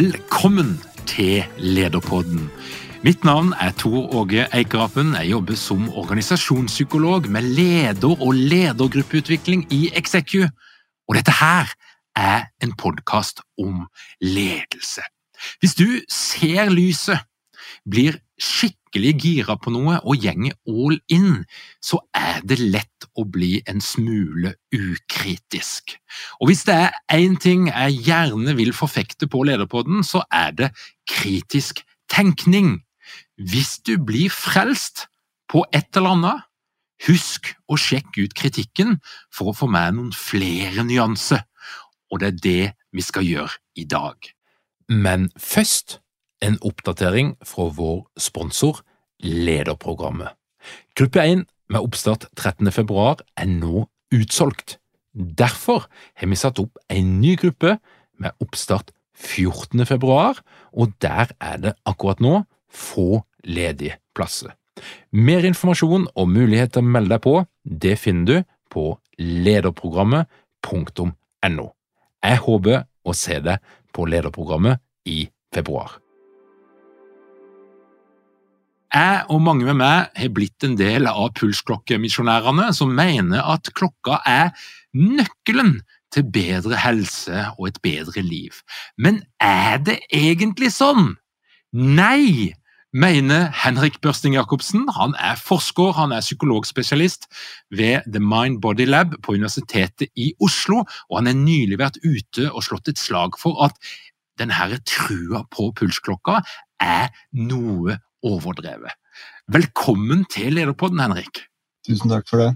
Velkommen til Lederpodden. Mitt navn er Tor Åge Eikerapen. Jeg jobber som organisasjonspsykolog med leder- og ledergruppeutvikling i Execu. Og dette her er en podkast om ledelse. Hvis du ser lyset, blir skikkelig gira på noe og gjenger all in, så er det lett å bli en smule ukritisk. Og hvis det er én ting jeg gjerne vil forfekte på Lederpodden, så er det kritisk tenkning. Hvis du blir frelst på et eller annet, husk å sjekke ut kritikken for å få med noen flere nyanser. Og det er det vi skal gjøre i dag. Men først en oppdatering fra vår sponsor Lederprogrammet. Gruppe 1 med oppstart 13. februar er nå utsolgt. Derfor har vi satt opp en ny gruppe med oppstart 14. februar, og der er det akkurat nå få ledige plasser. Mer informasjon og mulighet til å melde deg på, det finner du på lederprogrammet.no. Jeg håper å se deg på lederprogrammet i februar. Jeg og mange med meg har blitt en del av pulsklokkemisjonærene, som mener at klokka er nøkkelen til bedre helse og et bedre liv. Men er det egentlig sånn? Nei, mener Henrik Børsting Jacobsen. Han er forsker, han er psykologspesialist ved The Mind Body Lab på Universitetet i Oslo, og han har nylig vært ute og slått et slag for at denne trua på pulsklokka er noe overdrevet. Velkommen til Lederpodden, Henrik. Tusen takk for det.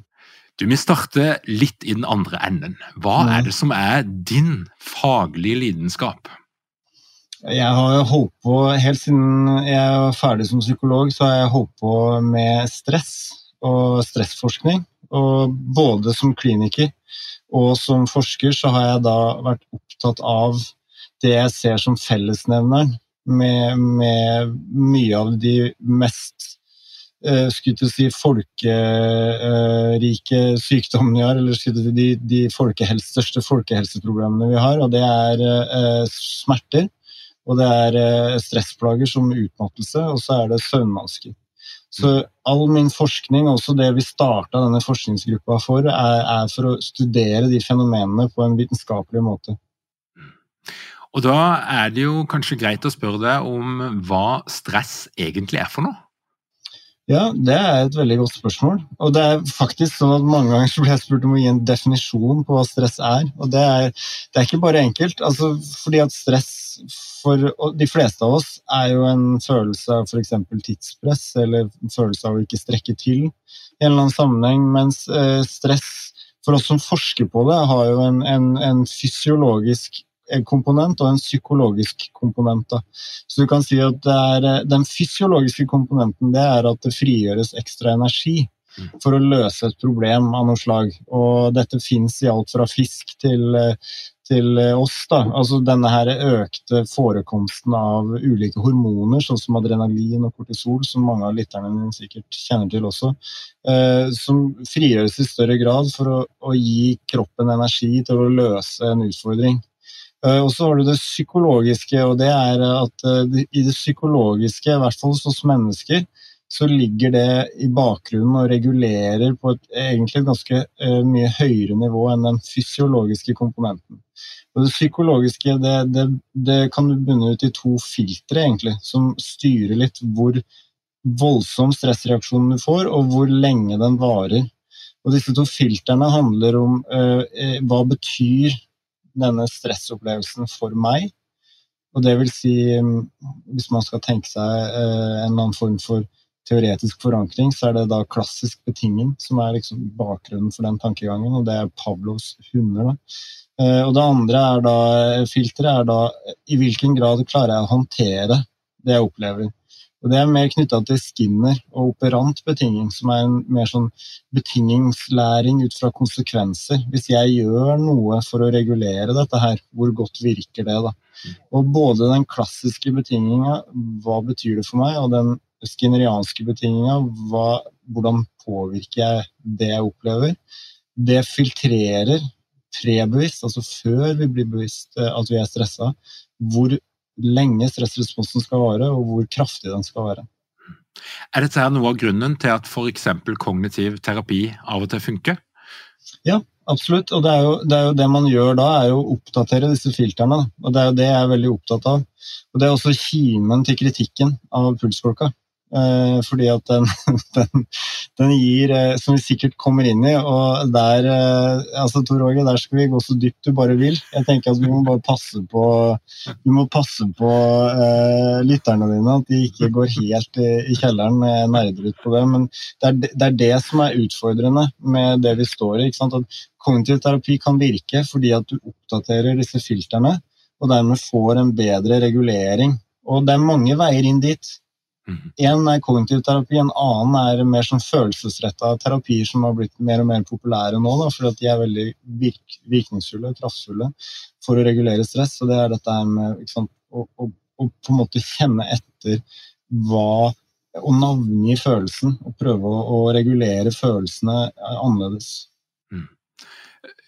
Du, Vi starter litt i den andre enden. Hva er det som er din faglige lidenskap? Jeg har holdt på, Helt siden jeg var ferdig som psykolog, så har jeg holdt på med stress og stressforskning. Og både som kliniker og som forsker så har jeg da vært opptatt av det jeg ser som fellesnevneren med, med mye av de mest uh, skulle si, folkerike sykdommene vi har, eller si, de, de folkehelse, største folkehelseproblemene vi har. Og det er eh, smerter, og det er eh, stressplager som utmattelse, og så er det søvnvansker. Så all min forskning, også det vi starta denne forskningsgruppa for, er, er for å studere de fenomenene på en vitenskapelig måte. Og da er det jo kanskje greit å spørre deg om hva stress egentlig er for noe? Ja, det er et veldig godt spørsmål. Og det er faktisk sånn at mange ganger blir jeg spurt om å gi en definisjon på hva stress er. Og det er, det er ikke bare enkelt. Altså, fordi at stress for de fleste av oss er jo en følelse av f.eks. tidspress, eller en følelse av å ikke strekke til i en eller annen sammenheng, mens eh, stress for oss som forsker på det, har jo en, en, en fysiologisk komponent og en psykologisk komponent. Da. Så du kan si at er, Den fysiologiske komponenten det er at det frigjøres ekstra energi. mm. for å løse et problem av noe slag. Og dette fins i alt fra fisk til, til oss. Da. Altså denne her økte forekomsten av ulike hormoner, sånn som adrenalin og kortisol, som mange av lytterne sikkert kjenner til også, eh, som frigjøres i større grad for å, å gi kroppen energi til å løse en utfordring. Eh, og så har du det psykologiske, og det er at eh, i det psykologiske, i hvert fall hos mennesker, så ligger det i bakgrunnen og regulerer på et egentlig ganske uh, mye høyere nivå enn den fysiologiske komponenten. Og det psykologiske det, det, det kan bunne ut i to filtre, egentlig, som styrer litt hvor voldsom stressreaksjonen du får, og hvor lenge den varer. Og disse to filtrene handler om uh, hva betyr denne stressopplevelsen for meg. Og det vil si, mm, hvis man skal tenke seg uh, en eller annen form for teoretisk forankring, så er det da klassisk betinging som er liksom bakgrunnen for den tankegangen, og det er Pavlos hunder. Da. Eh, og det andre er da, filteret er da i hvilken grad klarer jeg å håndtere det jeg opplever. Og Det er mer knytta til Skinner og operant betinging, som er en mer sånn betingingslæring ut fra konsekvenser. Hvis jeg gjør noe for å regulere dette her, hvor godt virker det da? Og både den klassiske betinginga, hva betyr det for meg, og den skinnerianske betinginga, hvordan påvirker jeg det jeg opplever, det filtrerer prebevisst, altså før vi blir bevisst eh, at vi er stressa, hvor lenge stressresponsen skal vare, og hvor kraftig den skal være. Er dette noe av grunnen til at f.eks. kognitiv terapi av og til funker? Ja, absolutt. Og det er, jo, det er, jo, det man gjør da, er jo å oppdatere disse filtrene. Og det er jo det jeg er veldig opptatt av. Og det er også kimen til kritikken av pulsklokka. Eh, fordi at den, den, den, gir, eh, som vi sikkert kommer inn i, og der eh, altså Tor Åge, der skal vi gå så dypt du bare vil. Jeg tenker at Vi må bare passe på, vi må passe på uh, lytterne dine, at de ikke går helt i, i kjelleren nerder ut på det. Men det er, det er, det som er utfordrende med det vi står i. At Kognitiv terapi kan virke fordi at du oppdaterer disse filtrene, og dermed får en bedre regulering. Og det er mange veier inn dit. Én mhm. er kognitiv terapi, en annen er mer sånn følelsesretta terapier som har blitt mer og mer populære nå, da, fordi de er veldig virk, virkningsfulle, kraftfulle for å regulere stress. Og det er dette med sant, å, å, å, på en måte kjenne etter hva Og navngi følelsen, og prøve å, å regulere følelsene annerledes.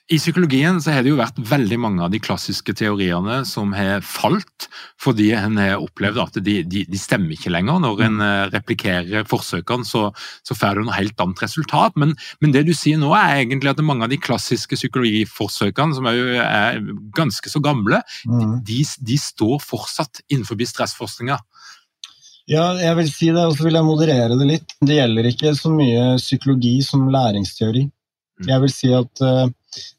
I psykologien så har det jo vært veldig mange av de klassiske teoriene som har falt fordi en har opplevd at de, de, de stemmer ikke lenger. Når en eh, replikerer forsøkene, så, så får du noe helt annet resultat. Men, men, det du sier nå er egentlig at mange av de klassiske psykologiforsøkene, som er, er ganske så gamle, mm. de, de, står fortsatt innenfor stressforskninga. Ja, jeg vil si det, og så vil jeg moderere det litt. Det gjelder ikke så mye psykologi som læringsteori. Mm. Jeg vil si at uh,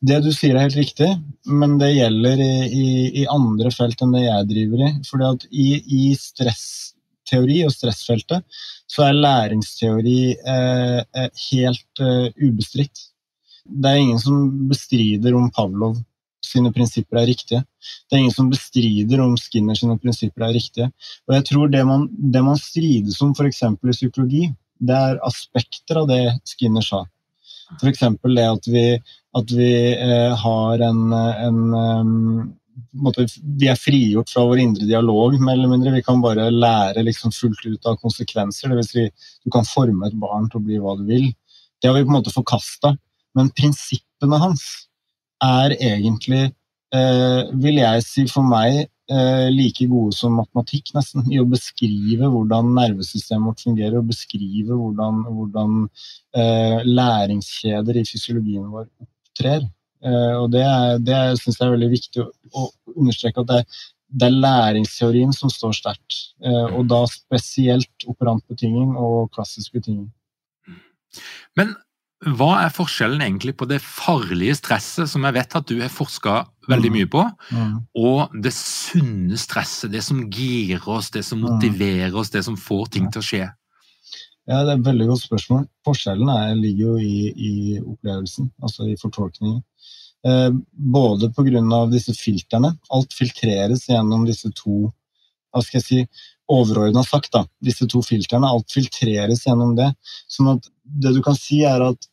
det du sier er helt riktig, men det gjelder i, i, i andre felt enn det jeg driver i. Fordi at i, i stressteori og stressfeltet så er læringsteori eh, helt eh, ubestridt. Det er ingen som bestrider om Pavlov sine prinsipper er riktige. Det er ingen som bestrider om Skinner sine prinsipper er riktige. Og jeg tror det man, det man strides om f.eks. i psykologi, det er aspekter av det Skinner sa. F.eks. det at vi, at vi eh, har en, en måte, Vi er frigjort fra vår indre dialog, mer eller mindre. Vi kan bare lære liksom fullt ut av konsekvenser. Dvs. Si, du kan forme et barn til å bli hva du vil. Det har vi på en måte forkasta. Men prinsippene hans er egentlig, eh, vil jeg si for meg, eh, like gode som matematikk, nesten, i å beskrive hvordan nervesystemet vårt fungerer, og beskrive hvordan, hvordan eh, læringskjeder i fysiologien vår opptrer. Eh, og det, det syns jeg er veldig viktig å, understreke at det, det, er læringsteorien som står sterkt, eh, og da spesielt operant betinging og klassisk betinging. Men hva er forskjellen egentlig på det farlige stresset, som jeg vet at du har forska veldig mye på, mm. og det sunne stresset, det som girer oss, det som motiverer oss, det som får ting til å skje? Ja, Det er et veldig godt spørsmål. Forskjellen er, ligger jo i, i, opplevelsen, altså i fortolkningen. Eh, både pga. disse filtrene. Alt filtreres gjennom disse to hva skal jeg si, overordna sagt, da, disse to filtrene. Alt filtreres gjennom det. Sånn at det du kan si, er at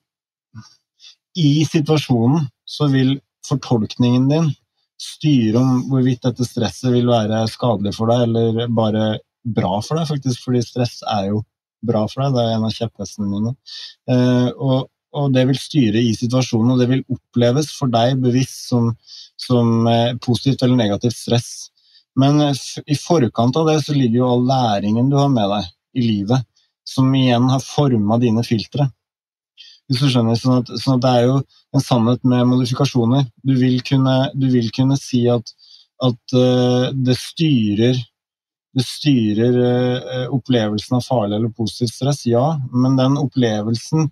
i situasjonen så vil fortolkningen din styre om hvorvidt dette stresset vil være skadelig for deg eller bare bra for deg, faktisk. Fordi stress er jo bra for deg. Det er en av kjepphestene mine. Eh, og, og, det vil styre i situasjonen, og det vil oppleves for deg bevisst som, som eh, positivt eller negativt stress. Men i forkant av det så ligger jo all læringen du har med deg i livet, som igjen har forma dine filtre. Hvis du skjønner, sånn at, sånn at, Det er jo en sannhet med modifikasjoner. Du vil kunne, du vil kunne si at, at det styrer det styrer uh, opplevelsen av farlig eller positivt stress, ja, men den opplevelsen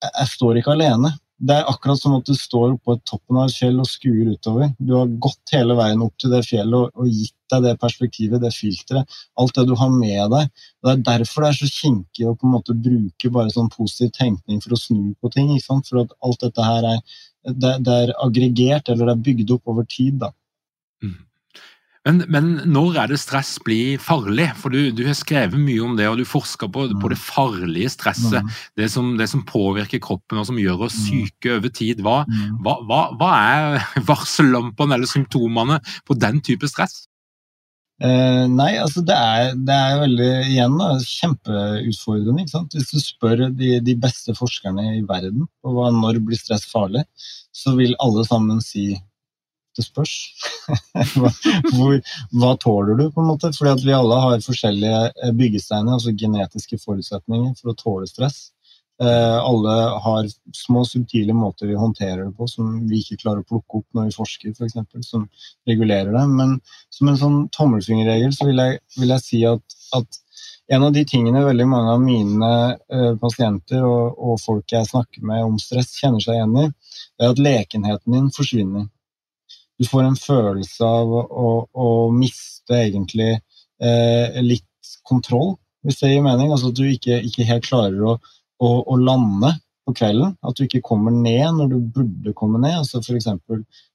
jeg står ikke alene det er akkurat som at du står på toppen av et fjell og skuer utover. Du har gått hele veien opp til det fjellet og, og gitt deg det perspektivet, det filteret. Alt det du har med deg. Det er derfor det er så kinkig å på en måte bruke bare sånn positiv tenkning for å snu på ting. For at alt dette her er, det, det er aggregert, eller det er bygd opp over tid. da. Mm. Men, men, når er det stress blir farlig? For du, du har skrevet mye om det, og du forsker på, på det mm. farlige stresset. Mm. Det, som, det, som, påvirker kroppen og som gjør oss mm. syke over tid. Hva, hva, hva, hva er varsellampene eller symptomene på den type stress? Eh, nei, altså det er, det er veldig igjen da, kjempeutfordrende. ikke sant? Hvis du spør de, de beste forskerne i verden på hva, når blir stress farlig, så vil alle sammen si det spørs. hvor, hva, tåler du, på en måte? Fordi at vi alle har forskjellige eh, byggesteiner, altså genetiske forutsetninger for å tåle stress. Eh, alle har små, subtile måter vi håndterer det på som vi ikke klarer å plukke opp når vi forsker, for eksempel, som regulerer det. Men som en sånn tommelfingerregel så vil jeg, vil jeg si at, at, en av de tingene veldig mange av mine eh, pasienter og, og folk jeg snakker med om stress, kjenner seg igjen i, er at lekenheten din forsvinner du får en følelse av å, å miste egentlig eh, litt kontroll, hvis det gir mening. Altså at du ikke, ikke helt klarer å, å, å, lande på kvelden. At du ikke kommer ned når du burde komme ned. Altså F.eks.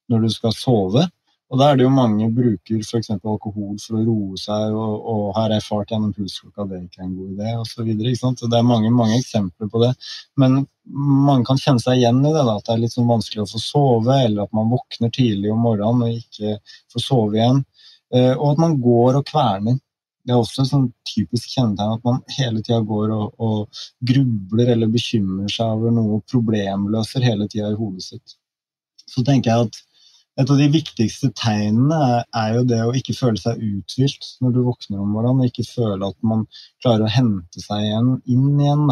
når du skal sove. Og da er det jo mange bruker f.eks. alkohol for å roe seg, og, og har erfart gjennom pulsklokka det ikke er en god idé, osv. Det er mange, mange eksempler på det. Men mange kan kjenne seg igjen i det, da, at det er litt sånn vanskelig å få sove, eller at man våkner tidlig om morgenen og ikke får sove igjen. Eh, og at man går og kverner. Det er også et sånn typisk kjennetegn at man hele tida går og, og, grubler eller bekymrer seg over noe, problemløser hele tida i hodet sitt. Så tenker jeg at et av de viktigste tegnene er jo det å ikke føle seg uthvilt når du våkner om morgenen, og ikke føle at man klarer å hente seg igjen, inn igjen.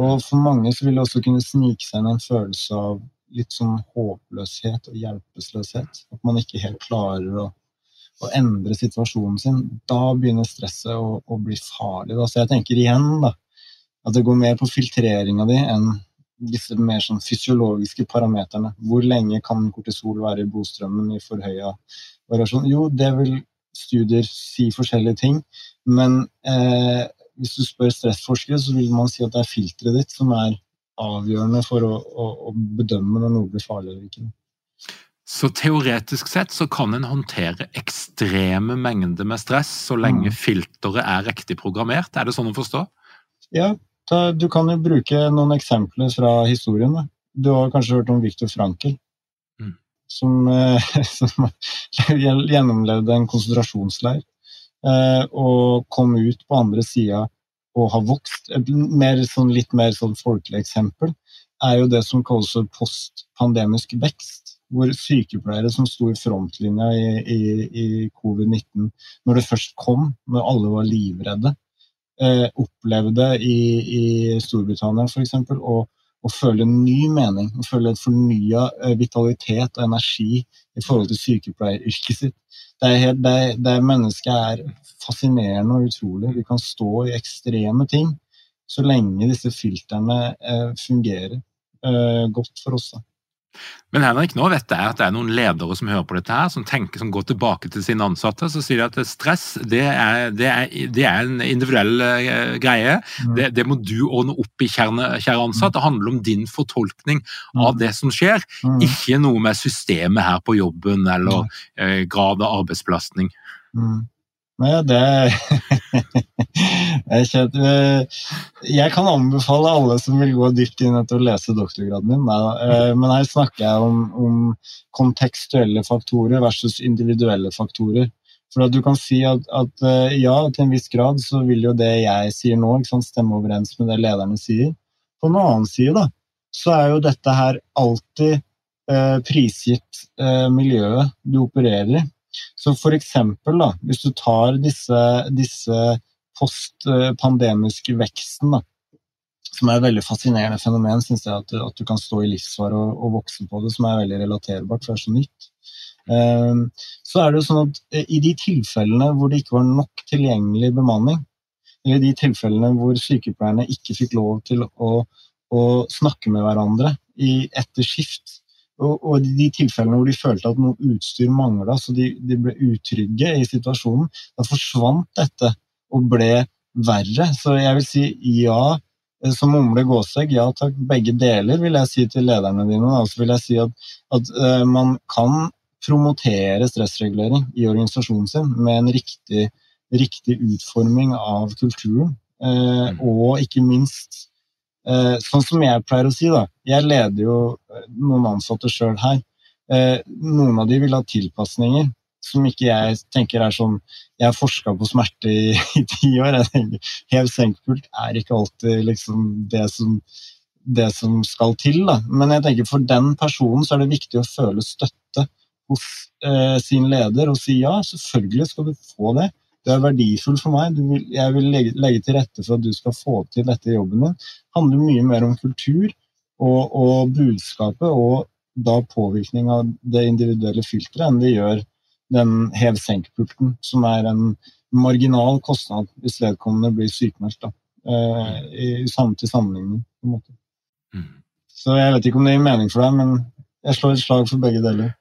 Og for mange så vil det også kunne snike seg inn en følelse av litt sånn håpløshet og hjelpeløshet. At man ikke helt klarer å, å, endre situasjonen sin. Da begynner stresset å, å bli farlig. Da. Så jeg tenker igjen da, at det går mer på filtreringa di enn disse mer sånn fysiologiske parameterne. Hvor lenge kan kortisol være i blodstrømmen i forhøya variasjon? Jo, det vil studier si forskjellige ting, men eh, hvis du spør stressforskere, så vil man si at det er filteret ditt som er avgjørende for å, å, å bedømme når noe blir farlig eller ikke. Så teoretisk sett så kan en håndtere ekstreme mengder med stress så lenge mm. filteret er riktig programmert, er det sånn å forstå? Ja, du kan jo bruke noen eksempler fra historien. Da. Du har kanskje hørt om Viktor Frankel, mm. som, eh, som gjennomlevde en konsentrasjonsleir eh, og kom ut på andre sida og har vokst. Et mer, sånn, litt mer sånn folkelig eksempel er jo det som kalles postpandemisk vekst. Hvor sykepleiere som sto i frontlinja i, i, i covid-19, når det først kom, når alle var livredde, eh, opplevde i, i Storbritannia f.eks. Å, å føle en ny mening, å føle en fornya eh, vitalitet og energi i forhold til sykepleieryrket sitt. Det er, helt, det, det Mennesket er fascinerende og utrolig. Vi kan stå i ekstreme ting så lenge disse filtrene eh, fungerer eh, godt for oss. Da. Men Henrik, nå vet jeg at det er noen ledere som hører på dette her, som tenker, som går tilbake til sine ansatte så sier de at stress det er, det er, det er en individuell uh, greie. Mm. Det, det, må du ordne opp i, kjære, kjære ansatt. Det handler om din fortolkning mm. av det som skjer, mm. ikke noe med systemet her på jobben eller uh, grad av arbeidsbelastning. Mm. Nei, det jeg, jeg kan anbefale alle som vil gå dypt inn etter å lese doktorgraden min. Eh, men her snakker jeg om, om kontekstuelle faktorer versus individuelle faktorer. For at du kan si at, at, eh, ja, til en viss grad så vil jo det jeg sier nå, stemme overens med det lederne sier. På den annen side da, så er jo dette her alltid eh, prisgitt eh, miljøet du opererer i. Så for eksempel, da, hvis du tar disse, disse postpandemiske veksten, da, som er et veldig fascinerende fenomen, syns jeg, at, at, du kan stå i livsfare og, og, vokse på det, som er veldig relaterbart, for det er så nytt. Um, så er det jo sånn at eh, i de tilfellene hvor det ikke var nok tilgjengelig bemanning, eller de tilfellene hvor sykepleierne ikke fikk lov til å, å snakke med hverandre i, etter skift, og, og de tilfellene hvor de følte at noe utstyr mangla, så de, de, ble utrygge i situasjonen, da forsvant dette og ble verre. Så jeg vil si ja, eh, som mumler Gåsegg, ja takk, begge deler, vil jeg si til lederne dine. Og så vil jeg si at, at uh, man kan promotere stressregulering i organisasjonen sin med en riktig, riktig utforming av kulturen. Uh, og ikke minst sånn som jeg pleier å si, da. Jeg leder jo eh, noen ansatte sjøl her. Eh, noen av de vil ha tilpasninger som ikke jeg tenker er sånn Jeg har forska på smerte i, i ti år. jeg tenker Hev senkpult er ikke alltid liksom det som, det som skal til. da. Men jeg tenker for den personen så er det viktig å føle støtte hos eh, sin leder og si ja, selvfølgelig skal du få det. Det er verdifullt for meg. Vil, jeg vil legge, legge, til rette for at du skal få til dette i jobben din. Det handler mye mer om kultur og, og budskapet, og da påvirkning av det individuelle filteret, enn det gjør den hev-senk-pulten, som er en marginal kostnad hvis vedkommende blir sykmeldt. Eh, i, til sammenligning. på en måte. Mm. Så jeg vet ikke om det gir mening for deg, men jeg slår et slag for begge deler.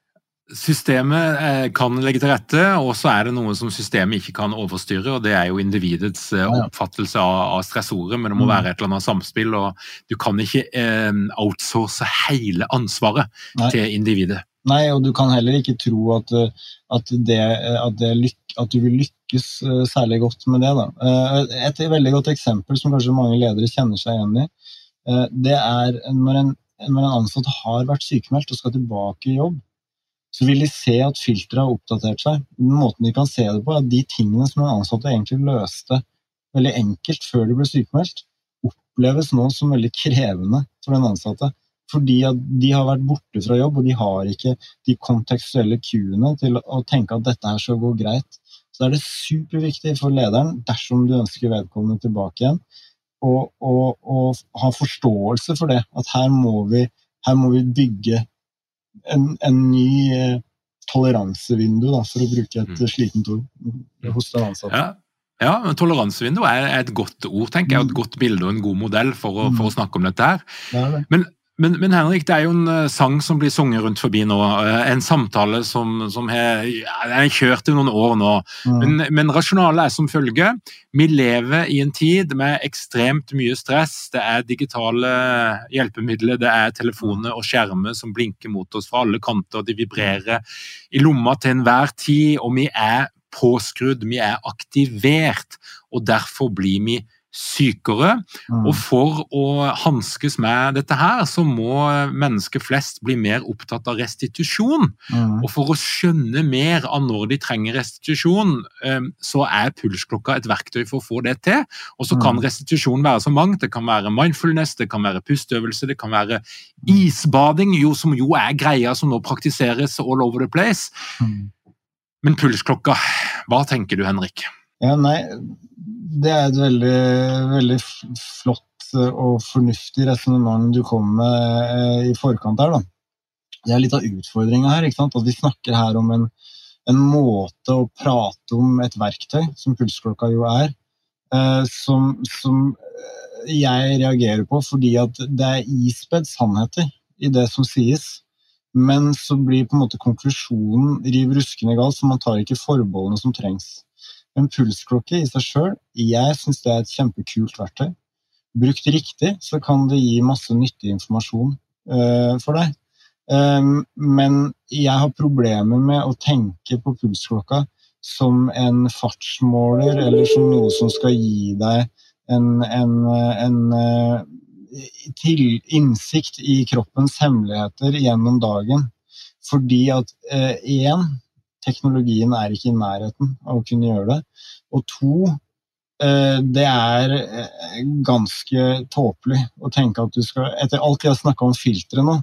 Systemet eh, kan legge til rette, og så er det noe som systemet ikke kan overstyre. og Det er jo individets eh, oppfattelse av stressordet, men det må mm. være et eller annet samspill. og Du kan ikke eh, outsource hele ansvaret Nei. til individet. Nei, og du kan heller ikke tro at, at, det, at, det lyk, at du vil lykkes særlig godt med det. Da. Et veldig godt eksempel som kanskje mange ledere kjenner seg igjen i, det er når en, når en ansatt har vært sykemeldt og skal tilbake i jobb så vil de se at filteret har oppdatert seg. Måten de kan se det på, er at de tingene som den ansatte egentlig løste veldig enkelt før de ble sykemeldt, oppleves nå som veldig krevende for den ansatte. Fordi at de har vært borte fra jobb, og de har ikke de kontekstuelle cuene til å tenke at dette her skal gå greit. Så er det superviktig for lederen, dersom du ønsker vedkommende tilbake igjen, å ha forståelse for det. At her må vi, her må vi bygge en, en ny eh, toleransevindu, da, for å bruke et mm. slitent ord, mm. hos den ansatte. Ja. Ja, men Toleransevindu er et godt ord, tenker jeg, et mm. godt bilde og en god modell for å, for å snakke om dette. her. Det det. Men men, men, Henrik, det er jo en uh, sang som blir sunget rundt forbi nå. Uh, en samtale som, som har ja, kjørt i noen år nå. Mm. Men, men rasjonalet er som følger. Vi lever i en tid med ekstremt mye stress. Det er digitale hjelpemidler, det er telefoner og skjermer som blinker mot oss fra alle kanter. De vibrerer i lomma til enhver tid, og vi er påskrudd, vi er aktivert. Og derfor blir vi sykere. Mm. Og for å hanskes med dette her, så må mennesker flest bli mer opptatt av restitusjon. Mm. Og for å skjønne mer av når de trenger restitusjon, eh, så er pulsklokka et verktøy for å få det til. Og så kan mm. restitusjon være så mangt. Det kan være mindfulness, det kan være pusteøvelse, det kan være isbading, jo, som jo er greia som nå praktiseres all over the place. Mm. Men pulsklokka, hva tenker du, Henrik? Ja, nei, det er et veldig, veldig flott og fornuftig resonnement du kom med eh, i forkant her. Da. Det er litt av utfordringa her. At vi snakker her om en, en, måte å prate om et verktøy, som pulsklokka jo er, eh, som, som jeg reagerer på fordi at det er ispedd sannheter i det som sies. Men så blir på en måte konklusjonen riv ruskende galt, så man tar ikke forbeholdene som trengs. En pulsklokke i seg sjøl, jeg syns det er et kjempekult verktøy. Brukt riktig så kan det gi masse nyttig informasjon uh, for deg. Um, men jeg har problemer med å tenke på pulsklokka som en fartsmåler eller som noe som skal gi deg en, en, en til innsikt i kroppens hemmeligheter gjennom dagen. Fordi at én, eh, teknologien er ikke i nærheten av å kunne gjøre det. Og to, eh, det er eh, ganske tåpelig å tenke at du skal Etter alt vi har snakka om filtre nå,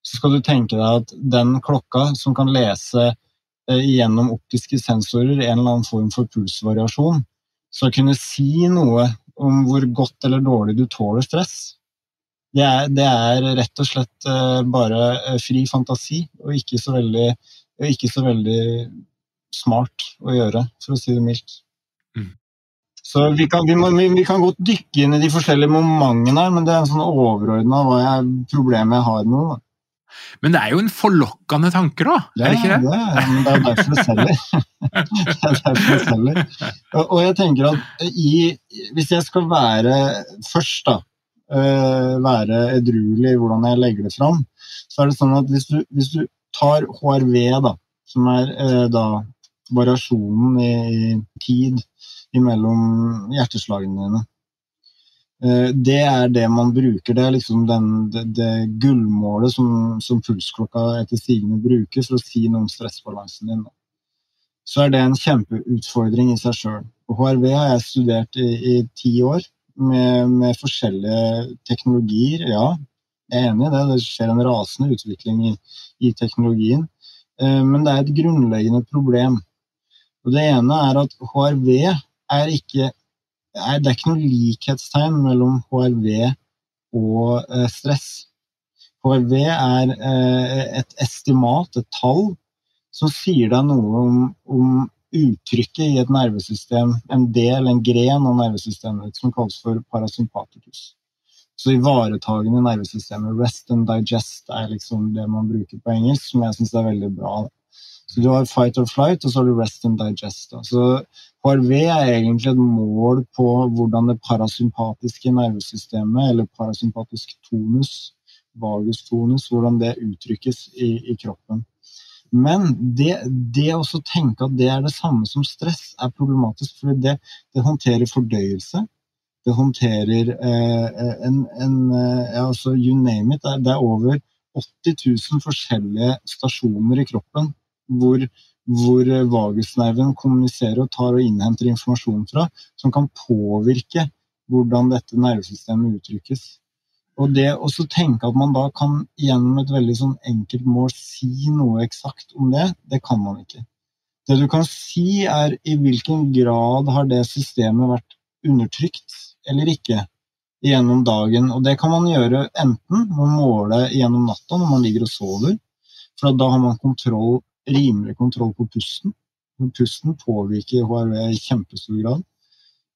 så skal du tenke deg at den klokka som kan lese eh, gjennom optiske sensorer en eller annen form for pulsvariasjon, skal kunne si noe om hvor godt eller dårlig du tåler stress. Det er, det er rett og slett bare fri fantasi, og ikke så, veldig, og ikke så veldig smart å gjøre, for å si det mildt. Mm. Så vi kan, vi, må, vi kan, godt dykke inn i de forskjellige momentene her, men det er en sånn overordna hva jeg, problemet jeg har med det. Men det er jo en forlokkende tanke, da? Ja, er det ikke det? er, men det er derfor det selger. det er derfor det selger. Og, og jeg tenker at i, hvis jeg skal være først, da uh, være edruelig i hvordan jeg legger det fram, så er det sånn at hvis du, hvis du tar HRV, da, som er eh, da variasjonen i, i tid mellom hjerteslagene dine eh, det er det man bruker. Det er liksom den, det, det gullmålet som, som, pulsklokka etter sigende bruker for å si noe om stressbalansen din. Så er det en kjempeutfordring i seg sjøl. HRV har jeg studert i, i ti år med, med, forskjellige teknologier. Ja, jeg er enig i det. Det skjer en rasende utvikling i, i teknologien. Eh, men det er et grunnleggende problem. Og det ene er at HRV er ikke er, Det er ikke noe likhetstegn mellom HRV og eh, stress. HRV er eh, et estimat, et tall, som sier deg noe om, om uttrykket i et nervesystem, en del, en gren av nervesystemet som kalles for parasympaticus. Så ivaretagende nervesystemet, rest and digest, er liksom det man bruker på engelsk, som jeg syns er veldig bra. Så du har fight or flight, og så har du rest and digest. Da. Så HRV er egentlig et mål på hvordan det parasympatiske nervesystemet, eller parasympatisk tonus, vagus tonus, hvordan det uttrykkes i, i kroppen. Men det, det å tenke at det er det samme som stress, er problematisk. For det, det, håndterer fordøyelse. Det håndterer eh, en, en eh, ja, altså, You name it. Det er over 80 000 forskjellige stasjoner i kroppen hvor, hvor vagusnerven kommuniserer og tar og innhenter informasjon fra, som kan påvirke hvordan dette nervesystemet uttrykkes. Og det å tenke at man da kan gjennom et veldig sånn enkelt mål si noe eksakt om det, det kan man ikke. Det du kan si, er i hvilken grad har det systemet vært undertrykt eller ikke gjennom dagen. Og det kan man gjøre enten ved å måle gjennom natta når man ligger og sover, for da har man kontroll, rimelig kontroll på pusten. Pusten påvirker HRV i kjempestor grad.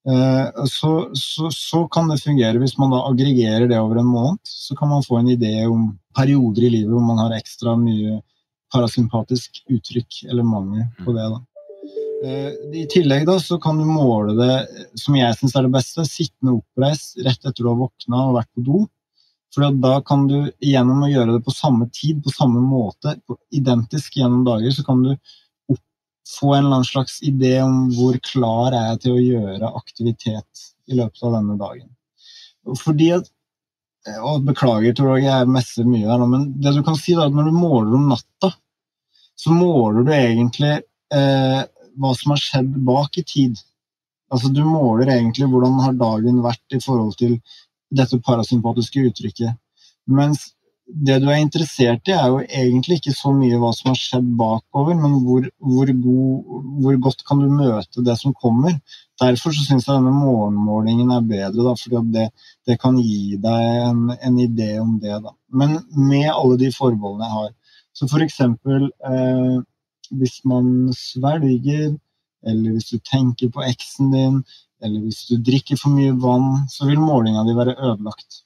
Eh, så, så, så, kan det fungere hvis man da aggregerer det over en måned. Så kan man få en idé om perioder i livet hvor man har ekstra mye parasympatisk uttrykk eller mangel på det. da. Eh, I tillegg da, så kan du måle det, som jeg syns er det beste, sittende oppreist rett etter du har våkna og vært på do. For da kan du gjennom å gjøre det på samme tid, på samme måte, identisk gjennom dager, så kan du få en eller annen slags idé om hvor klar er jeg til å gjøre aktivitet i løpet av denne dagen. Fordi at og Beklager, tror jeg messer mye her nå, men det du kan si da, når du måler om natta, så måler du egentlig eh, hva som har skjedd bak i tid. Altså Du måler egentlig hvordan har dagen vært i forhold til dette parasympatiske uttrykket. Mens det du er interessert i, er jo egentlig ikke så mye hva som har skjedd bakover, men hvor, hvor, god, hvor godt kan du møte det som kommer. Derfor så syns jeg denne morgenmålingen er bedre, da, fordi det, det, kan gi deg en, en, idé om det. Da. Men med alle de forbeholdene jeg har. Så for eksempel eh, hvis man svelger, eller hvis du tenker på eksen din, eller hvis du drikker for mye vann, så vil målinga di være ødelagt.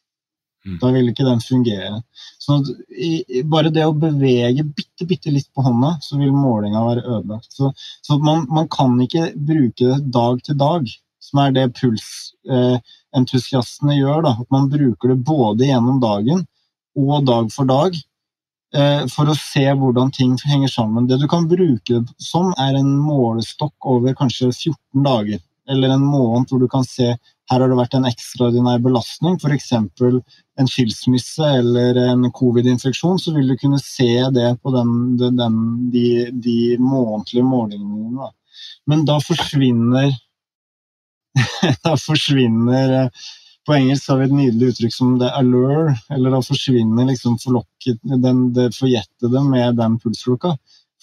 Mm. Da vil ikke den fungere. Så i, bare det å bevege bitte, bitte litt på hånda, så vil målinga være ødelagt. Så, så man, man, kan ikke bruke det dag til dag, som er det pulsentusiastene eh, gjør. Da. At man bruker det både gjennom dagen og dag for dag. Eh, for å se hvordan ting henger sammen. Det du kan bruke det som, er en målestokk over kanskje 14 dager. Eller en måned hvor du kan se her har det vært en ekstraordinær belastning, f.eks. en skilsmisse eller en covid-infeksjon, så vil du kunne se det på den, den, de, de, månedlige målingene dine. Men da forsvinner Da forsvinner eh, På engelsk har vi et nydelig uttrykk som the allure, eller da forsvinner liksom forlokket, den, det forjettede med den pulsklokka.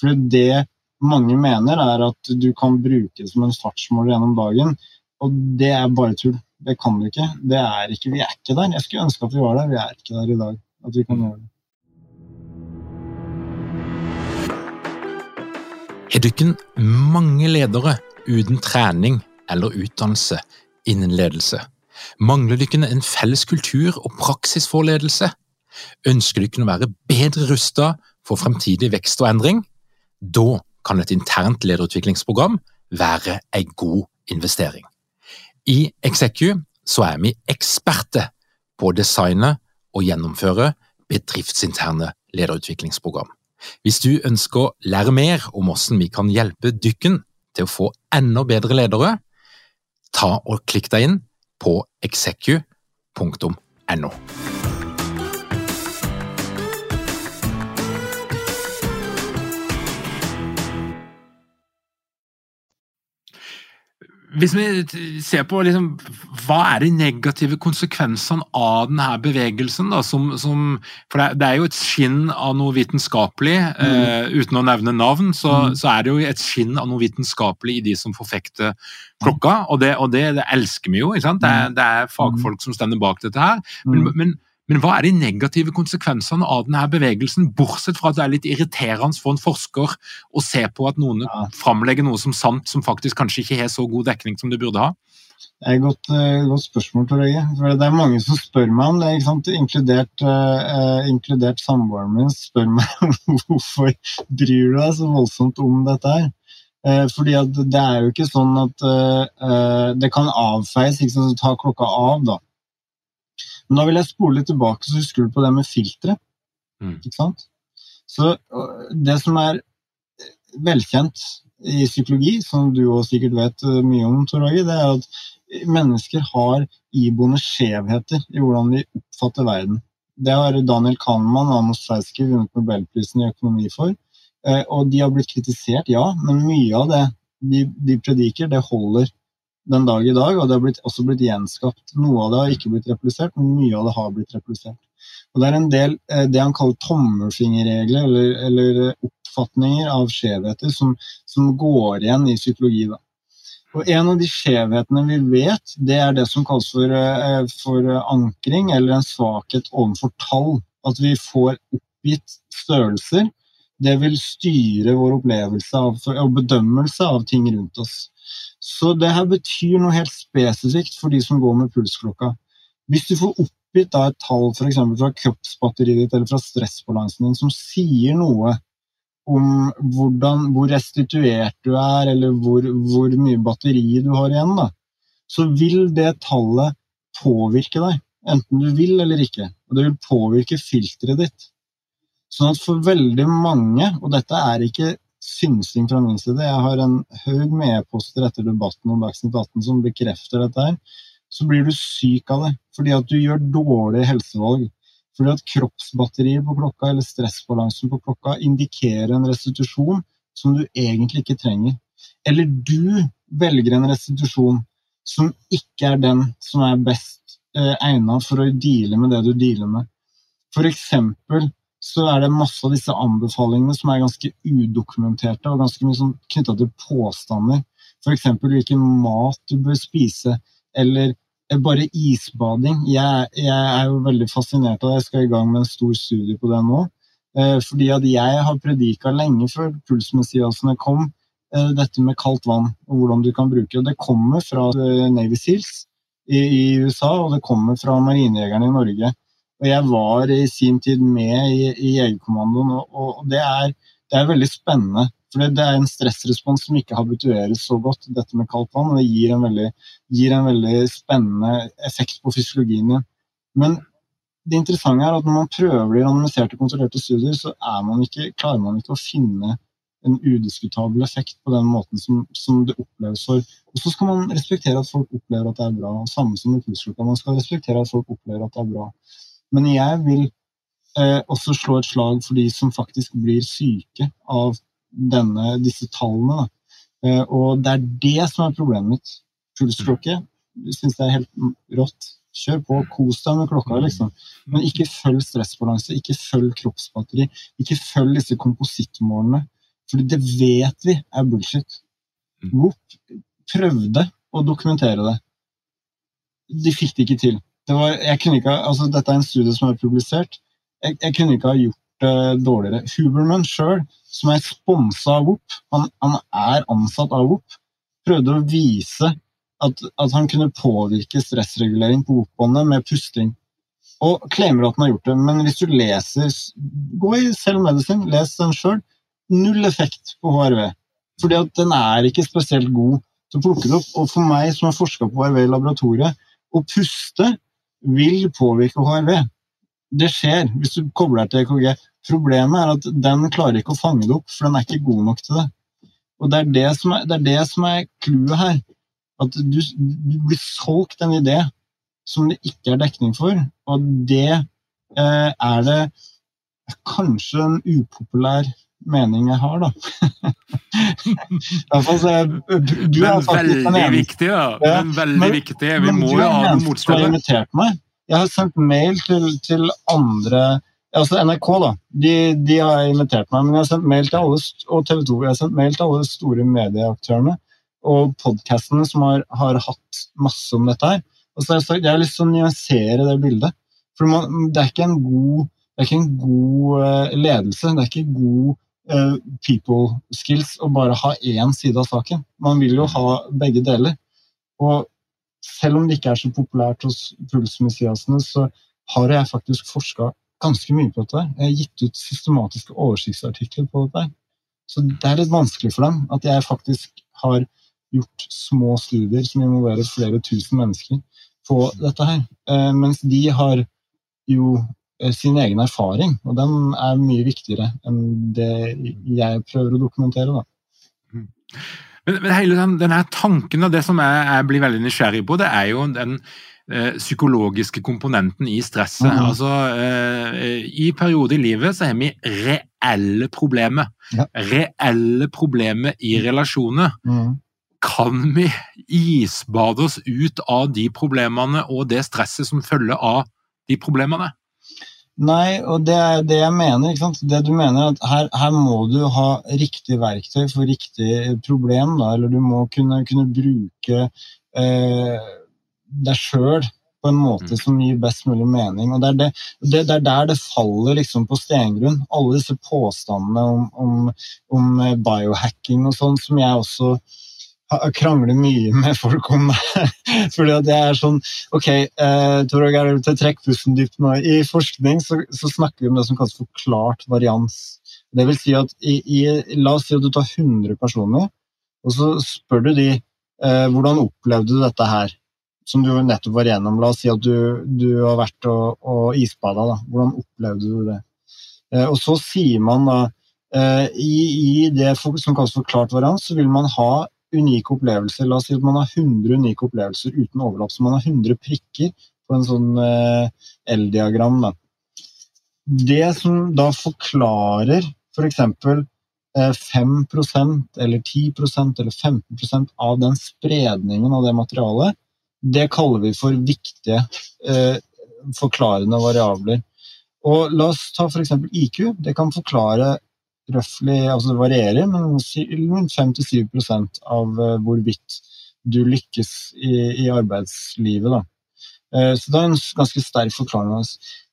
For det mange mener, er at du kan bruke det som en fartsmåler gjennom dagen. Og det er bare tull. Det kan du ikke. Det er ikke. Vi er ikke der. Jeg skulle ønske at vi var der. Vi er ikke der i dag. At vi kan gjøre det. Er du ikke mange ledere uten trening eller utdannelse innen ledelse? Mangler dere en felles kultur og praksisforledelse? Ønsker du dere å være bedre rustet for fremtidig vekst og endring? Da kan et internt lederutviklingsprogram være en god investering. I Execu er vi eksperter på å designe og gjennomføre bedriftsinterne lederutviklingsprogram. Hvis du ønsker å lære mer om hvordan vi kan hjelpe dykken til å få enda bedre ledere, ta og klikk deg inn på execu.no. Hvis vi ser på liksom, hva er de negative konsekvensene av denne bevegelsen, da, som, som, for det, det, er jo et skinn av noe vitenskapelig, mm. uh, uten å nevne navn, så, mm. så, er det jo et skinn av noe vitenskapelig i de som forfekter klokka, og det, og det, det elsker vi jo. Det er, mm. det, er, fagfolk mm. som stender bak dette her. men, mm. men men hva er de negative konsekvensene av denne bevegelsen, bortsett fra at det er litt irriterende for en forsker å se på at noen ja. framlegger noe som sant, som faktisk kanskje ikke har så god dekning som det burde ha? Det er et godt, uh, godt spørsmål, Tor Øye. Det er mange som spør meg om det. Inkludert, uh, inkludert samboeren min spør meg hvorfor bryr du deg så voldsomt om dette her. Uh, fordi det er jo ikke sånn at det kan avfeies. ikke sant? Ta klokka av, da. Men da vil jeg spole litt tilbake, så husker du på det med filtre. Mm. Ikke sant? Så det som er velkjent i psykologi, som du også sikkert vet mye om, Tor Åge, det er at mennesker har iboende skjevheter i hvordan vi oppfatter verden. Det har Daniel Kahneman og Amos Seiske vunnet Nobelprisen i økonomi for. Eh, og de har blitt kritisert, ja, men mye av det de, de prediker, det holder den dag i dag, og det har blitt, også blitt gjenskapt. Noe av det har ikke blitt replisert, men mye av det har blitt replisert. Og Det er en del eh, det han kaller tommelfingerregler, eller, eller oppfatninger av skjevheter, som, som, går igjen i psykologi. Da. Og En av de skjevhetene vi vet, det er det som kalles for, eh, for ankring, eller en svakhet overfor tall. At vi får oppgitt størrelser. Det vil styre vår opplevelse av, og bedømmelse av ting rundt oss. Så det her betyr noe helt spesifikt for de som går med pulsklokka. Hvis du får oppgitt da et tall for fra kroppsbatteriet ditt eller fra stressbalansen din som sier noe om hvordan, hvor restituert du er, eller hvor, hvor mye batteri du har igjen, da, så vil det tallet påvirke deg. Enten du vil eller ikke. Og det vil påvirke filteret ditt. Sånn at for veldig mange, og dette er ikke synsing fra min side. Jeg har en haug med e-poster etter debatten om Dagsnytt 18 som bekrefter dette her. Så blir du syk av det fordi at du gjør dårlige helsevalg. Fordi at kroppsbatterier på klokka eller stressbalansen på klokka indikerer en restitusjon som du egentlig ikke trenger. Eller du velger en restitusjon som ikke er den som er best eh, egnet for å deale med det du dealer med. For eksempel så er det masse av disse anbefalingene som er ganske udokumenterte og ganske mye sånn knytta til påstander. F.eks. hvilken mat du bør spise, eller bare isbading. Jeg, jeg, er jo veldig fascinert av det, jeg skal i gang med en stor studie på det nå. Eh, fordi at jeg har predika lenge før pulsmessiasene kom, eh, dette med kaldt vann og hvordan du kan bruke det. Det kommer fra eh, Navy Seals i, i USA, og det kommer fra marinejegerne i Norge. Og jeg var i sin tid med i, i Jegerkommandoen, og, og det, er, det, er, veldig spennende. For det, er en stressrespons som ikke habitueres så godt, dette med kaldt vann. Det gir en veldig, gir en veldig spennende effekt på fysiologien din. Men det interessante er at når man prøver de randomiserte, kontrollerte studier, så man ikke, klarer man ikke å finne en udiskutabel effekt på den måten som, som, det oppleves for. Og så skal man respektere at folk opplever at det er bra. Samme som med pulsklokka. Man skal respektere at folk opplever at det er bra. Men jeg vil eh, også slå et slag for de som faktisk blir syke av denne, disse tallene. Eh, og det er det som er problemet mitt. Pulsklokke syns jeg er helt rått. Kjør på, kos deg med klokka, liksom. Men ikke følg stressbalanse, ikke følg kroppsbatteri. Ikke følg disse komposittmålene. For det vet vi er bullshit. Whoop mm. prøvde å dokumentere det. De fikk det ikke til. Det var, ikke, altså, dette er en studie som er publisert. Jeg, jeg kunne ikke ha gjort det dårligere. Huberman sjøl, som er sponsa av WOP, han, han, er ansatt av WOP, prøvde å vise at, at han kunne påvirke stressregulering på WOP-båndet med pusting. Og claimer at han har gjort det. Men hvis du leser Gå i Cell Medicine, les den sjøl null effekt på HRV. Fordi at den er ikke spesielt god til å plukke det opp. Og for meg som har forska på HRV i laboratoriet, å puste vil påvirke HRV. Det skjer hvis du kobler deg til EKG. Problemet er at den klarer ikke å fange det opp, for den er ikke god nok til det. Og Det er det som er, det clouet her. At du, du, blir solgt en idé som det ikke er dekning for, og det eh, er det kanskje en upopulær mening jeg har, da. altså, så, du er veldig viktig, da. Ja. Men veldig men, viktig. Vi må jo ha noen motstandere. Jeg har sendt mail til, til andre altså NRK da, de, de, har invitert meg, men jeg har sendt mail til alle og TV 2, jeg har sendt mail til alle store medieaktørene og podkastene som har, har, hatt masse om dette her. Og så har jeg lyst til å nyansere det bildet. For man, det er god, det er ikke en god uh, ledelse. Det er ikke god people skills å bare ha én side av saken. Man vil jo ha begge deler. Og selv om det ikke er så populært hos pulsmessiasene, så har jeg faktisk forska ganske mye på dette. Jeg har gitt ut systematiske oversiktsartikler på dette. Så det er litt vanskelig for dem at jeg faktisk har gjort små studier som involverer flere tusen mennesker på dette her. Eh, mens de har jo Eh, sin egen erfaring, og den er mye viktigere enn det jeg prøver å dokumentere. Da. Mm. Men, men, hele den, denne tanken og det som jeg, jeg, blir veldig nysgjerrig på, det er jo den eh, psykologiske komponenten i stresset. Mm. Altså, eh, I perioder i livet så har vi reelle problemer. Ja. Reelle problemer i relasjoner. Mm. Kan vi isbade oss ut av de problemene og det stresset som følger av de problemene? Nei, og det er det jeg mener. ikke sant? Det du mener at her, her må du ha riktig verktøy for riktig problem. Da, eller du må kunne, kunne bruke eh, deg sjøl på en måte mm. som gir best mulig mening. og Det er, det, det, det er der det faller liksom på stengrunn. Alle disse påstandene om, om, om biohacking og sånn, som jeg også krangler mye med folk om det. Fordi at jeg er sånn Ok, eh, Tor Åge, til trekk pusten dypt nå. I forskning så, så, snakker vi om det som kalles forklart varians. Det vil si at i, i, La oss si at du tar 100 personer, og så spør du de eh, hvordan opplevde du dette her, som du nettopp var igjennom. La oss si at du, du har vært og, og isbada. Da. Hvordan opplevde du det? Eh, og så sier man da eh, i, i, det som kalles forklart varians, så vil man ha unike opplevelser. La oss si at man har 100 unike opplevelser uten overlapp. Så man har 100 prikker på en sånn eh, L-diagram. Det som da forklarer f.eks. For eh, 5 eller 10% eller 15% av den spredningen av det materialet, det kaller vi for viktige eh, forklarende variabler. Og La oss ta f.eks. IQ. Det kan forklare røftlig, altså det varierer, men rundt 5-7% av eh, hvorvidt du lykkes i, i arbeidslivet. Da. Eh, så det er en ganske sterk forklaring.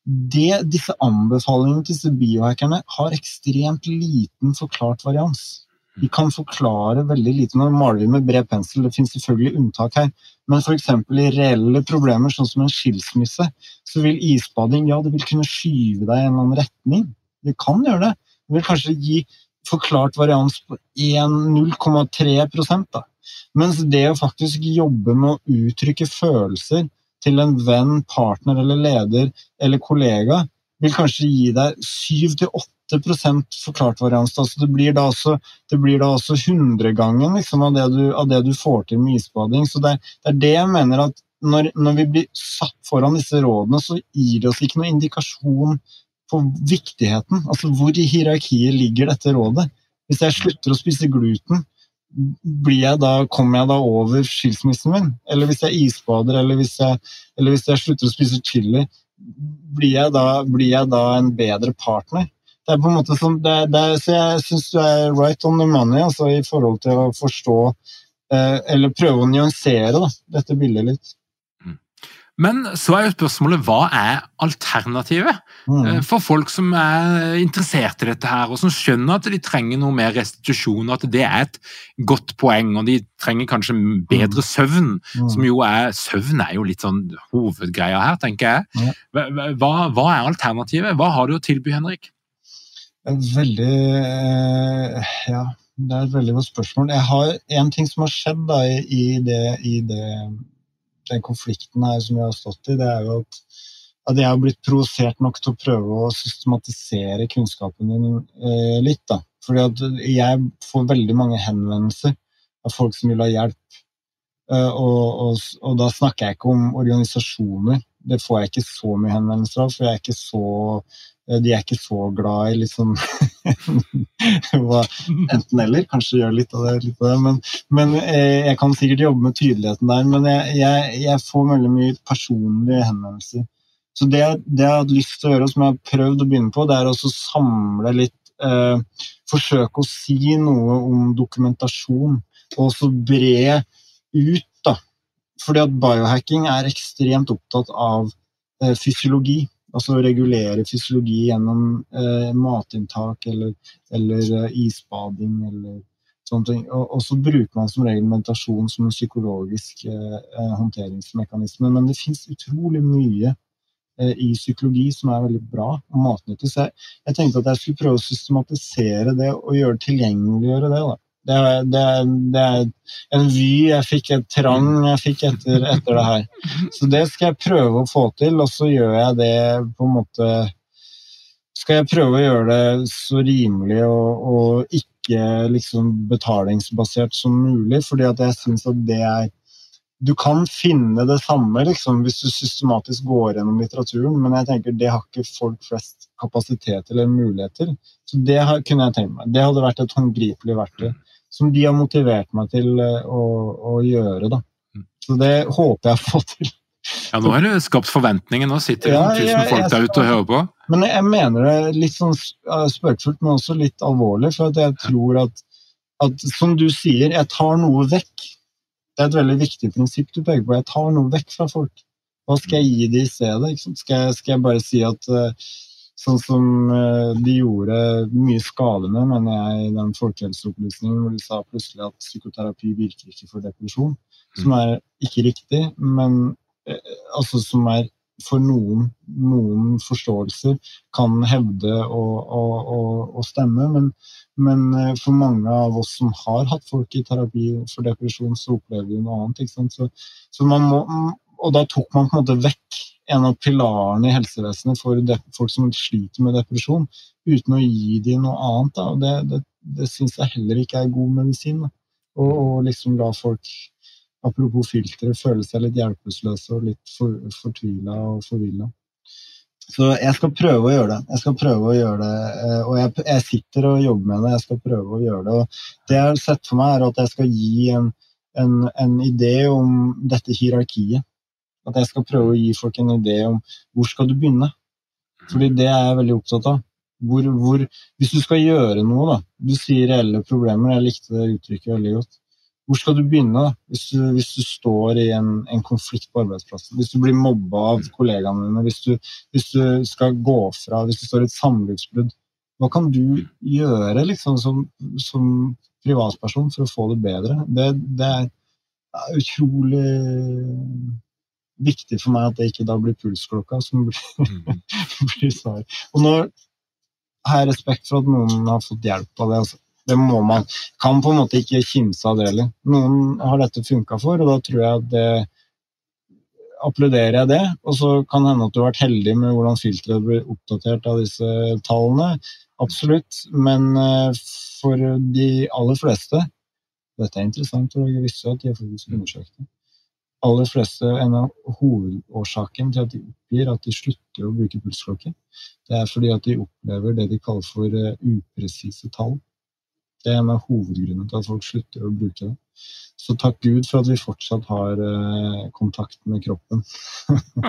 Det, disse anbefalingene til disse biohackerne har ekstremt liten forklart varians. De kan forklare veldig lite. Nå maler vi med bred pensel, det finnes selvfølgelig unntak her. Men f.eks. i reelle problemer, sånn som en skilsmisse, så vil isbading ja, det vil kunne skyve deg i en eller annen retning. Det kan gjøre det vil kanskje gi forklart varians på 0,3 da. Mens det å faktisk jobbe med å uttrykke følelser til en venn, partner eller leder eller kollega vil kanskje gi deg 7-8% forklart varians. Altså det blir da også, det blir også 100-gangen liksom, av, av, det du får til med isbading. Så det, det er det jeg mener at når, når, vi blir satt foran disse rådene, så gir det oss ikke noen indikasjon på viktigheten. Altså hvor i hierarkiet ligger dette rådet? Hvis jeg slutter å spise gluten, jeg da, kommer jeg da over skilsmissen min? Eller hvis jeg isbader, eller hvis jeg, eller hvis jeg slutter å spise chili, blir jeg, da, blir jeg da en bedre partner? Det er på en måte som, det, det, så Jeg syns du er right on the money altså, i forhold til å forstå eh, Eller prøve å nyansere da, dette bildet litt. Men så er jo spørsmålet hva er alternativet mm. Eh, for folk som er interessert i dette her, og som skjønner at de trenger noe mer restitusjon, og at det er et godt poeng, og de trenger kanskje bedre mm. søvn, mm. som jo er Søvn er jo litt sånn hovedgreia her, tenker jeg. Hva, hva er alternativet? Hva har du å tilby, Henrik? Veldig eh, Ja, det er et veldig godt spørsmål. Jeg har En ting som har skjedd da, i, det, i det den konflikten her som vi har stått i, det er jo at, at jeg har blitt provosert nok til å prøve å systematisere kunnskapen din eh, litt. da. Fordi at jeg får veldig mange henvendelser av folk som vil ha hjelp. Eh, og, og, og, da snakker jeg ikke om organisasjoner. Det får jeg ikke så mye henvendelser av, for jeg er ikke så de er ikke så glad i liksom Enten-eller. Kanskje gjør litt av det, litt av det. Men, men, eh, jeg kan sikkert jobbe med tydeligheten der. Men jeg, jeg, jeg får veldig mye personlige henvendelser. Så det, det, jeg har hatt lyst til å gjøre, som jeg har prøvd å begynne på, det er å samle litt eh, Forsøke å si noe om dokumentasjon, og så bre ut, da. Fordi at biohacking er ekstremt opptatt av eh, fysiologi altså regulere fysiologi gjennom eh, matinntak eller, eller uh, isbading eller sånne ting. Og, og, så bruker man som regel meditasjon som en psykologisk eh, eh håndteringsmekanisme. Men det fins utrolig mye eh, i psykologi som er veldig bra og matnyttig. Så jeg, jeg, tenkte at jeg skulle prøve å systematisere det og gjøre tilgjengeliggjøre det. da. Det det, det er, en vy jeg fikk, et trang jeg fikk etter, etter, det her. Så det skal jeg prøve å få til, og så gjør jeg det på en måte Skal jeg prøve å gjøre det så rimelig og, og ikke liksom betalingsbasert som mulig, fordi at jeg syns at det er du kan finne det samme liksom, hvis du systematisk går gjennom litteraturen, men jeg tenker det har ikke folk flest kapasitet eller muligheter. Så det kunne jeg tenkt meg. Det hadde vært et håndgripelig verktøy som de har motivert meg til eh, å, å gjøre. Da. Mm. Så det håper jeg å få til. Ja, Nå har du skapt forventninger. Nå sitter det ja, tusen folk der ute og hører på. Men jeg mener det litt sånn spøkefullt, men også litt alvorlig. For jeg tror at, at, som du sier, jeg tar noe vekk. Det er et veldig viktig prinsipp du peker på. Jeg tar noe vekk fra folk. Hva skal jeg gi dem i stedet? Skal jeg, skal jeg bare si at uh, Sånn som eh, de gjorde mye skade med, mener jeg, i den folkehelseopplysningen hvor de sa plutselig at psykoterapi virker ikke for depresjon. Som mm. er ikke riktig, men eh, altså som er for noen, noen forståelser kan hevde å, å, å stemme. Men, men, eh, for mange av oss som har hatt folk i terapi for depresjon, så opplever vi noe annet. Så, så må, og da tok man på en måte vekk en av pilarene i helsevesenet for folk som sliter med depresjon, uten å gi dem noe annet. Da. Det, det, det syns jeg heller ikke er god medisin. Og, og, liksom la folk, apropos filtre, føle seg litt hjelpeløse og litt for, fortvila og forvilla. Så jeg skal prøve å gjøre det. Jeg skal prøve å gjøre det, eh, Og jeg, jeg, sitter og jobber med det. Jeg skal prøve å gjøre det. Og det jeg har sett for meg, er at jeg skal gi en, en, en idé om dette hierarkiet. At jeg skal prøve å gi folk en idé om hvor skal du begynne. Fordi det er jeg veldig opptatt av. Hvor, hvor, hvis du skal gjøre noe, da Du sier reelle problemer, jeg likte det uttrykket veldig godt. Hvor skal du begynne da? Hvis du, hvis du står i en, en, konflikt på arbeidsplassen? Hvis du blir mobba av kollegaene dine? Hvis du, hvis du, skal gå fra? Hvis du står i et samlivsbrudd? Hva kan du gjøre liksom, som, som privatperson for å få det bedre? Det, det er utrolig viktig for meg at det ikke da blir pulsklokka som blir, mm. blir svar. Og nå har jeg respekt for at noen har fått hjelp av det. Altså. Det må man. Kan på en måte ikke kimse av det heller. Noen har dette funka for, og da tror jeg at det applauderer jeg det. Og så kan det hende at du har vært heldig med hvordan filteret blir oppdatert av disse tallene. Absolutt. Men for de aller fleste Dette er interessant, og jeg visste at de faktisk undersøkt det. Aller fleste, En av hovedårsaken til at de oppgir at de slutter å bruke pulsklokke, det er fordi at de opplever det de kaller for upresise tall. Det er en av hovedgrunnene til at folk slutter å bruke det. Så takk Gud for at vi fortsatt har eh, kontakt med kroppen.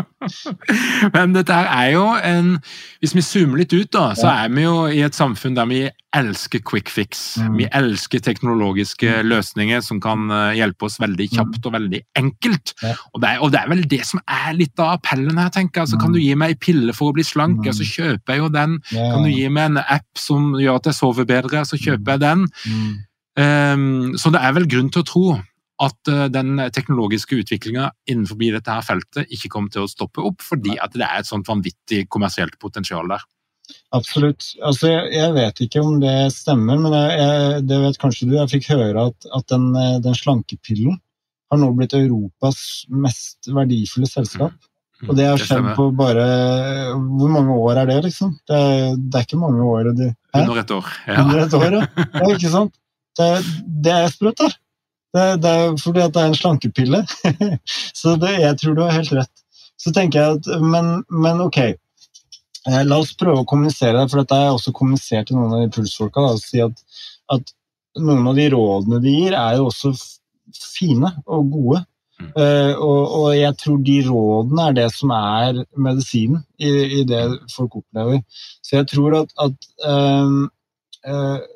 Men dette her er jo en Hvis vi zoomer litt ut, da, så er vi jo i et samfunn der vi elsker quick fix. Mm. Vi elsker teknologiske mm. løsninger som kan eh, hjelpe oss veldig mm. kjapt og veldig enkelt. Og, det er, og, det er, vel det som er litt av appellen her, tenker jeg. Altså, Kan du gi meg ei pille for å bli slank, så kjøper jeg jo den. Kan du gi meg en app som gjør at jeg sover bedre, så kjøper jeg den. Ehm, så det er vel grunn til å tro at eh, den teknologiske utviklinga innenfor dette her feltet ikke kommer til å stoppe opp, fordi at det er et sånt vanvittig kommersielt potensial der. Absolutt. Altså, jeg, jeg, vet ikke om det stemmer, men jeg, jeg, det vet kanskje du. Jeg fikk høre at, at den, eh, den, slankepillen har nå blitt Europas mest verdifulle selskap. Mm. Og det har skjedd på bare Hvor mange år er det, liksom? Det det er ikke mange år. Under et år. Ja. Under et år, ja. ja ikke sant? Det, det er sprøtt, da. Det, det, er fordi at det er en slankepille. så det, jeg tror du har helt rett. Så tenker jeg at Men, men ok. Eh, la oss prøve å kommunisere det, for dette har jeg også kommunisert til noen av de pulsfolka. Da, og si at, at, noen av de rådene de gir, er jo også fine og gode. Mm. Uh, og, og, jeg tror de rådene er det som er medisinen i, i det folk opplever. Så jeg tror at, at uh,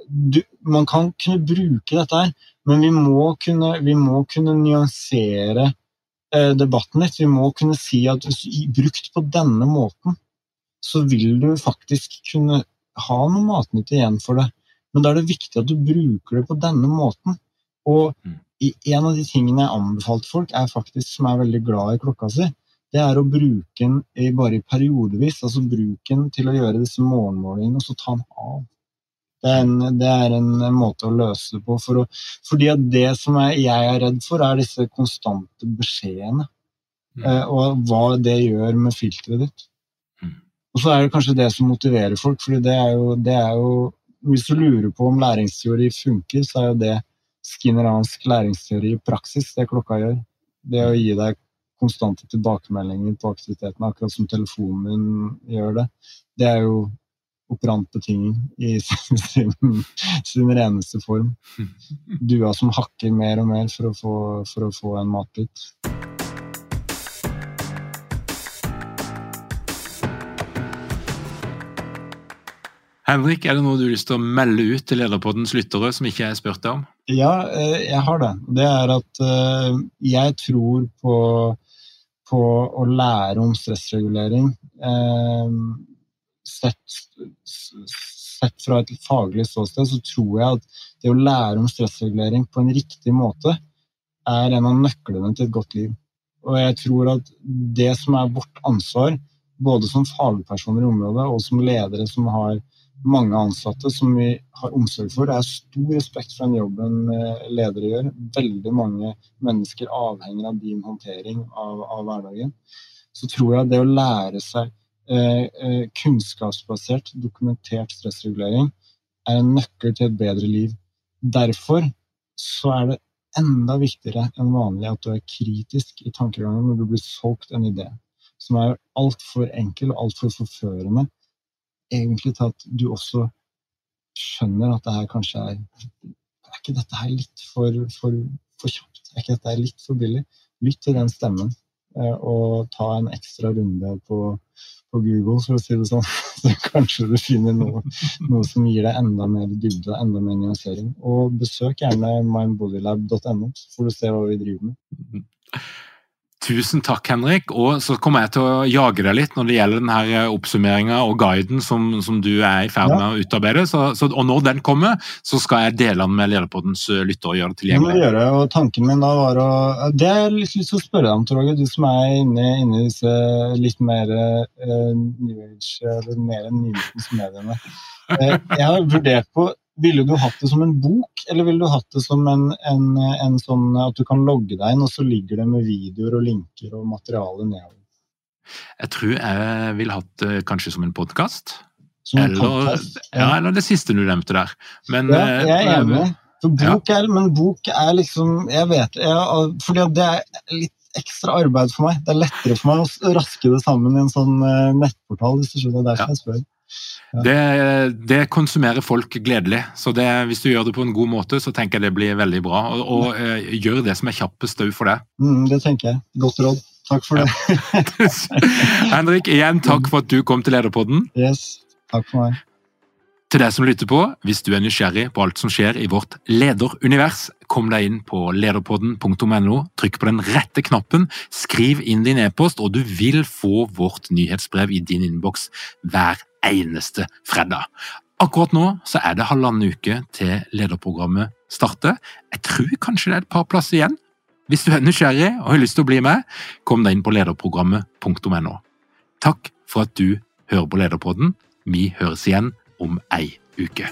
du, man kan kunne bruke dette her, men vi må kunne, vi må kunne nyansere eh, debatten litt. Vi må kunne si at brukt på denne måten, så vil du faktisk kunne ha noe matnytt igjen for det. Men da er det viktig at du bruker det på denne måten. Og mm. en av de tingene jeg anbefalte folk, er faktisk, som er veldig glad i klokka si, det er å bruke den bare i periodevis. Altså bruke den til å gjøre disse morgenmålingene, og så ta den av. Det er, en, det er en, måte å løse det på. For å, fordi det som jeg, jeg er redd for, er disse konstante beskjedene. Mm. Eh, og hva det gjør med filteret ditt. Mm. Og så er det kanskje det som motiverer folk. fordi det er, jo, det er jo Hvis du lurer på om læringsteori funker, så er jo det skinneransk læringsteori i praksis, det klokka gjør. Det å gi deg konstante tilbakemeldinger på aktiviteten, akkurat som telefonen gjør det. Det er jo operant ting i sin, sin, sin, reneste form. Dua som hakker mer og mer for å få, for å få en matbit. Henrik, er det noe du har lyst til å melde ut til Lederpoddens lyttere som ikke jeg spurte om? Ja, eh, jeg har det. Det er at eh, jeg tror på, på å lære om stressregulering. Sett, sett fra et faglig ståsted, så tror jeg at det å lære om stressregulering på en riktig måte er en av nøklene til et godt liv. Og jeg tror at det som er vårt ansvar, både som fagpersoner i området og som ledere som har mange ansatte som vi har omsorg for. Det er stor respekt for den jobben eh, ledere gjør. Veldig mange mennesker avhenger av din håndtering av, av hverdagen. Så tror jeg det å lære seg kunnskapsbasert, dokumentert stressregulering er en nøkkel til et bedre liv. Derfor så er det enda viktigere enn vanlig at du er kritisk i tankegangen når du blir solgt en idé som er altfor enkel og altfor forførende, egentlig til at du også skjønner at det her kanskje er Er ikke dette her litt for, for, for kjapt? Er ikke dette her litt for billig? Lytt til den stemmen, eh, og ta en ekstra runde på på Google, for å si det sånn. Så kanskje du finner noe, noe som gir deg enda mer dybde, enda mer nyansering. Og besøk gjerne mindbodylab.no, så får du se hva vi driver med. Tusen takk, Henrik. Og så kommer jeg til å jage deg litt når det gjelder denne eh, oppsummeringa og guiden som, som, du er i ferd med ja. å utarbeide. Så, så, og når den kommer, så skal jeg dele den med Lederpoddens eh, lyttere og gjøre det tilgjengelig. Det, gjøre, og tanken min da var å Det har jeg lyst til å spørre deg om, Torgeir, du som er inne, inne, i disse litt mer uh, New Age, eller mer enn mediene. Uh, jeg har vurdert på Ville du hatt det som en bok, eller ville du hatt det som en, en, en sånn at du kan logge deg inn, og så ligger det med videoer og linker og materiale nedover? Jeg tror jeg ville hatt det kanskje som en podkast. Eller, podcast? ja, eller det siste du nevnte der. Men, Ja, jeg er eh, enig. For bok er, men bok er liksom Jeg vet jeg, Fordi det er litt ekstra arbeid for meg. Det er lettere for meg å raske det sammen i en sånn eh, nettportal. hvis du skjønner. Det er derfor jeg spør. Det, det konsumerer folk gledelig. Så det, hvis du gjør det på en god måte, så tenker jeg det blir veldig bra. Og, og eh, gjør det som er kjappest òg for deg. Mm, det tenker jeg. Godt råd. Takk for det. Henrik, igjen takk for at du kom til Lederpodden. Yes. Takk for meg. Til deg som lytter på, hvis du er nysgjerrig på alt som skjer i vårt lederunivers, kom deg inn på lederpodden.no, trykk på den rette knappen, skriv inn din e-post, og du vil få vårt nyhetsbrev i din innboks hver eneste fredag. Akkurat nå så er det halvannen uke til lederprogrammet starter. Jeg tror kanskje det er et par plasser igjen. Hvis du er nysgjerrig og har lyst til å bli med, kom deg inn på lederprogrammet.no. Takk for at du hører på Lederpodden. Vi høres igjen om ei uke.